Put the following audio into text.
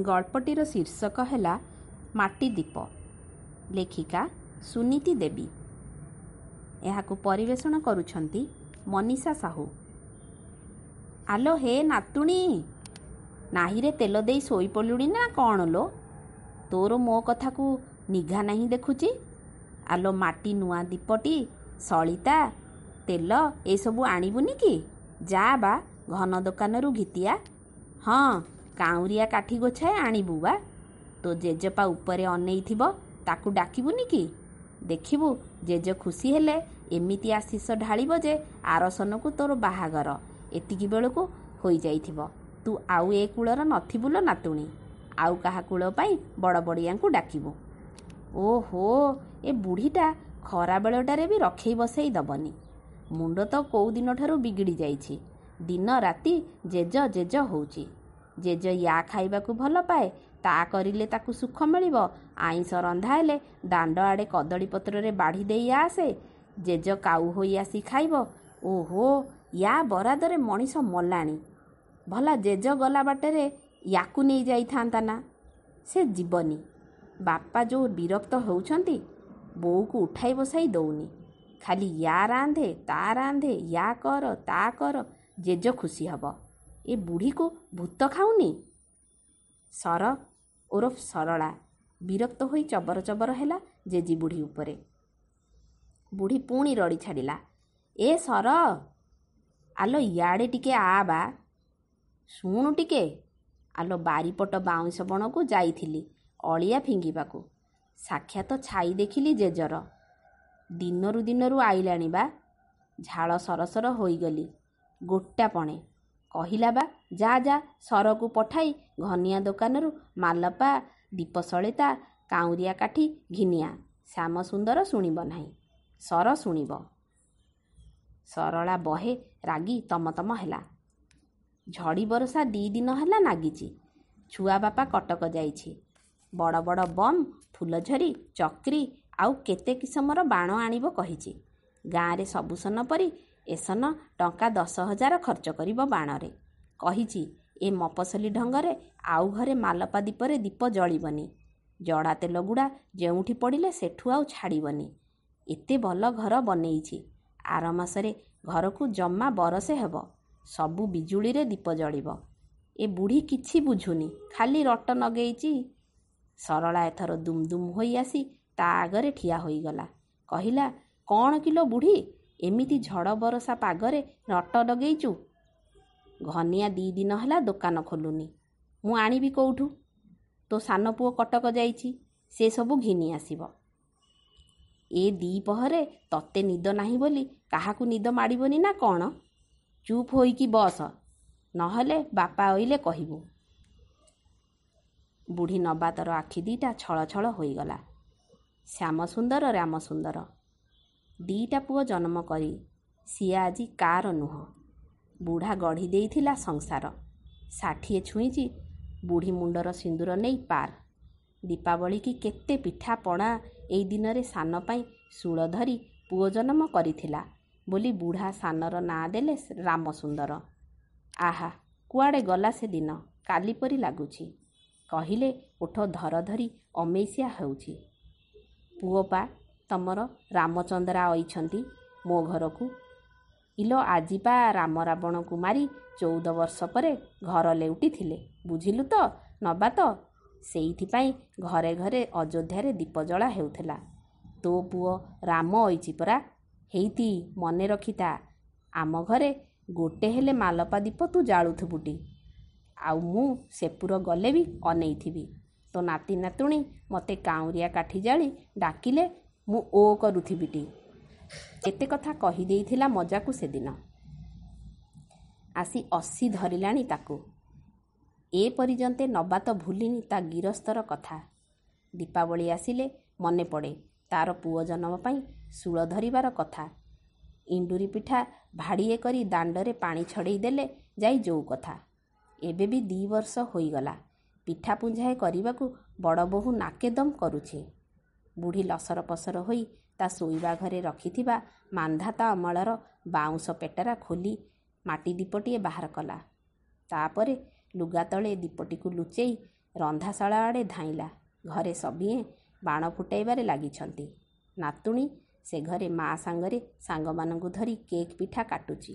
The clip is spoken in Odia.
ଗଳ୍ପଟିର ଶୀର୍ଷକ ହେଲା ମାଟି ଦୀପ ଲେଖିକା ସୁନୀତି ଦେବୀ। ଏହାକୁ ପରିବେଷଣ କରୁଛନ୍ତି ମନୀଷା ସାହୁ। ଆଲୋ ହେ ନାତୁଣୀ! ନାହିଁରେ ତେଲ ଦେଇ ଶୋଇପଡ଼ିଲୁଣି ନା କ'ଣ ଲୋ? ତୋର ମୋ କଥାକୁ ନିଘା ନାହିଁ ଦେଖୁଛି ଆଲୋ ମାଟି ନୂଆ ଦୀପଟି ସଳିତା ତେଲ ଏସବୁ ଆଣିବୁନି କି? ଯା ବା ଘନ ଦୋକାନରୁ ଘିତିଆ। ହଁ କାଉଁରିଆ କାଠି ଗୋଛାଏ ଆଣିବୁ ବା। ତୋ ଜେଜେପା ଉପରେ ଅନେଇଥିବ ତାକୁ ଡାକିବୁନି କି? ଦେଖିବୁ ଜେଜେ ଖୁସି ହେଲେ ଏମିତି ଆଶିଷ ଢାଳିବ ଯେ ଆରସନକୁ ତୋର ବାହାଘର ଏତିକି ବେଳକୁ ହୋଇଯାଇଥିବ। ତୁ ଆଉ ଏ କୂଳର ନଥିବୁ ଲୋ ନାତୁଣୀ। ଆଉ କାହା କୂଳ ପାଇଁ ବଡ଼ ବଡ଼ିଆଙ୍କୁ ଡାକିବୁ। ଓହୋ ଏ ବୁଢ଼ୀଟା ଖରାବେଳଟାରେ ବି ରଖେଇ ବସେଇ ଦବନି। ମୁଣ୍ଡ ତ କେଉଁ ଦିନଠାରୁ ବିଗିଡ଼ି ଯାଇଛି। ଦିନ ରାତି ଜେଜ ଜେଜ ହେଉଛି। ଜେଜ ୟା ଖାଇବାକୁ ଭଲ ପାଏ ତା କରିଲେ ତାକୁ ସୁଖ ମିଳିବ। ଆଇଁଷ ରନ୍ଧା ହେଲେ ଦାଣ୍ଡ ଆଡ଼େ କଦଳୀ ପତ୍ରରେ ବାଢ଼ି ଦେଇ ଆସେ। ଜେଜ କାଉ ହୋଇ ଆସି ଖାଇବ। ଓହୋ ୟା ବରାଦରେ ମଣିଷ ମଲାଣି। ଭଲା ଜେଜ ଗଲା ବାଟରେ ୟାକୁ ନେଇ ଯାଇଥାନ୍ତା ନା। ସେ ଯିବନି। ବାପା ଯେଉଁ ବିରକ୍ତ ହେଉଛନ୍ତି ବୋଉକୁ ଉଠାଇ ବସାଇ ଦେଉନି। ଖାଲି ୟା ରାନ୍ଧେ ତା ରାନ୍ଧେ ୟା କର ତା କର ଜେଜ ଖୁସି ହେବ। ଏ ବୁଢ଼ୀକୁ ଭୂତ ଖାଉନି? ସର ଓରଫ ସରଳା ବିରକ୍ତ ହୋଇ ଚବର ଚବର ହେଲା ଜେଜି ବୁଢ଼ୀ ଉପରେ। ବୁଢ଼ୀ ପୁଣି ରଡ଼ି ଛାଡ଼ିଲା ଏ ସର ଆଲୋ ଇଆଡ଼େ ଟିକେ ଆ ବା। ଶୁଣୁ ଟିକେ ଆଲୋ ବାରିପଟ ବାଉଁଶ ବଣକୁ ଯାଇଥିଲି ଅଳିଆ ଫିଙ୍ଗିବାକୁ। ସାକ୍ଷାତ ଛାଇ ଦେଖିଲି ଜେଜର। ଦିନରୁ ଦିନରୁ ଆଇଲାଣି ବା। ଝାଳ ସରସର ହୋଇଗଲି ଗୋଟାପଣେ। କହିଲା ବା ଯା ଯା ସରକୁ ପଠାଇ ଘନିଆ ଦୋକାନରୁ ମାଲପା ଦୀପସଳିତା କାଉଁରିଆ କାଠି ଘିନିଆ। ଶ୍ୟାମ ସୁନ୍ଦର ଶୁଣିବ ନାହିଁ। ସର ଶୁଣିବ। ସରଳା ବହେ ରାଗି ତମତମ ହେଲା। ଝଡ଼ି ବରଷା ଦୁଇ ଦିନ ହେଲା ନାଗିଛି ଛୁଆ ବାପା କଟକ ଯାଇଛି। ବଡ଼ ବଡ଼ ବମ୍ ଫୁଲଝରି ଚକ୍ରି ଆଉ କେତେ କିସମର ବାଣ ଆଣିବ କହିଛି ଗାଁରେ ସବୁ ସନ ପରି ଏସନ ଟଙ୍କା ଦଶ ହଜାର ଖର୍ଚ୍ଚ କରିବ ବାଣରେ। କହିଛି ଏ ମପସଲି ଢଙ୍ଗରେ ଆଉ ଘରେ ମାଲପା ଦୀପରେ ଦୀପ ଜଳିବନି। ଜଡ଼ା ତେଲ ଗୁଡ଼ା ଯେଉଁଠି ପଡ଼ିଲେ ସେଠୁ ଆଉ ଛାଡ଼ିବନି। ଏତେ ଭଲ ଘର ବନେଇଛି। ଆର ମାସରେ ଘରକୁ ଜମା ବରସେ ହେବ। ସବୁ ବିଜୁଳିରେ ଦୀପ ଜଳିବ। ଏ ବୁଢ଼ୀ କିଛି ବୁଝୁନି ଖାଲି ରଟ ନଗେଇଛି। ସରଳା ଏଥର ଦୁମ୍ ଦୁମ୍ ହୋଇ ଆସି ତା ଆଗରେ ଠିଆ ହୋଇଗଲା। କହିଲା କ'ଣ କିଲୋ ବୁଢ଼ୀ? ଏମିତି ଝଡ଼ ବରଷା ପାଗରେ ରଟ ଲଗେଇଛୁ ଘନିଆ ଦୁଇ ଦିନ ହେଲା ଦୋକାନ ଖୋଲୁନି। ମୁଁ ଆଣିବି କେଉଁଠୁ? ତୋ ସାନ ପୁଅ କଟକ ଯାଇଛି ସେ ସବୁ ଘିନି ଆସିବ। ଏ ଦ୍ୱିପହରେ ତତେ ନିଦ ନାହିଁ ବୋଲି କାହାକୁ ନିଦ ମାଡ଼ିବନି ନା କ'ଣ? ଚୁପ୍ ହୋଇକି ବସ ନହେଲେ ବାପା ଅଇଲେ କହିବୁ। ବୁଢ଼ୀ ନବାତର ଆଖି ଦିଟା ଛଳ ଛଳ ହୋଇଗଲା। ଶ୍ୟାମ ସୁନ୍ଦର ରାମ ସୁନ୍ଦର ଦିଟା ପୁଅ ଜନ୍ମ କରି ସିଏ ଆଜି କାର ନୁହଁ। ବୁଢ଼ା ଗଢ଼ି ଦେଇଥିଲା ସଂସାର। ଷାଠିଏ ଛୁଇଁଛି ବୁଢ଼ୀ ମୁଣ୍ଡର ସିନ୍ଦୁର ନେଇ ପାର। ଦୀପାବଳି କି କେତେ ପିଠା ପଣା ଏଇ ଦିନରେ ସାନ ପାଇଁ ଶୂଳ ଧରି ପୁଅ ଜନ୍ମ କରିଥିଲା ବୋଲି ବୁଢ଼ା ସାନର ନାଁ ଦେଲେ ରାମ ସୁନ୍ଦର ଆହା କୁଆଡ଼େ ଗଲା ସେ ଦିନ? କାଲି ପରି ଲାଗୁଛି। କହିଲେ ଓଠ ଧର ଧରି ଅମେଇସିଆ ହେଉଛି ପୁଅ ପା ତମର ରାମଚନ୍ଦ୍ରା ଅଇଛନ୍ତି ମୋ ଘରକୁ। ଇଲୋ ଆଜି ପା ରାମ ରାବଣକୁ ମାରି ଚଉଦ ବର୍ଷ ପରେ ଘର ଲେଉଟିଥିଲେ ବୁଝିଲୁ ତ ନବା ତ? ସେଇଥିପାଇଁ ଘରେ ଘରେ ଅଯୋଧ୍ୟାରେ ଦୀପ ଜଳା ହେଉଥିଲା। ତୋ ପୁଅ ରାମ ଅଇଛି ପରା ହେଇତି ମନେ ରଖିତା ଆମ ଘରେ ଗୋଟେ ହେଲେ ମାଲପା ଦୀପ ତୁ ଜାଳୁଥିବୁଟି ଆଉ ମୁଁ ସେପୁର ଗଲେ ବି ଅନେଇଥିବି। ତୋ ନାତି ନାତୁଣୀ ମୋତେ କାଉଁରିଆ କାଠି ଜାଳି ଡାକିଲେ ମୁଁ ଓ କରୁଥିବିଟି ଏତେ କଥା କହିଦେଇଥିଲା ମଜାକୁ ସେଦିନ। ଆସି ଅସି ଧରିଲାଣି ତାକୁ। ଏ ପର୍ଯ୍ୟନ୍ତେ ନବା ତ ଭୁଲିନି ତା ଗିରସ୍ତର କଥା। ଦୀପାବଳି ଆସିଲେ ମନେ ପଡ଼େ ତାର ପୁଅ ଜନ୍ମ ପାଇଁ ଶୂଳ ଧରିବାର କଥା। ଇଣ୍ଡୁରି ପିଠା ଭାଡ଼ିଏ କରି ଦାଣ୍ଡରେ ପାଣି ଛଡ଼େଇ ଦେଲେ ଯାଇ ଯୋଉ କଥା। ଏବେ ବି ଦୁଇ ବର୍ଷ ହୋଇଗଲା। ପିଠା ପୁଞ୍ଜାଏ କରିବାକୁ ବଡ଼ ବୋହୂ ନାକେଦମ୍ କରୁଛି। ବୁଢ଼ୀ ଲସର ପସର ହୋଇ ତା ଶୋଇବା ଘରେ ରଖିଥିବା ମାନ୍ଧାତା ଅମଳର ବାଉଁଶ ପେଟରା ଖୋଲି ମାଟି ଦୀପଟିଏ ବାହାର କଲା। ତାପରେ ଲୁଗା ତଳେ ଦୀପଟିକୁ ଲୁଚେଇ ରନ୍ଧାଶାଳ ଆଡ଼େ ଧାଇଁଲା। ଘରେ ସଭିଏଁ ବାଣ ଫୁଟାଇବାରେ ଲାଗିଛନ୍ତି। ନାତୁଣୀ ସେ ଘରେ ମା ସାଙ୍ଗରେ ସାଙ୍ଗମାନଙ୍କୁ ଧରି କେକ୍ ପିଠା କାଟୁଛି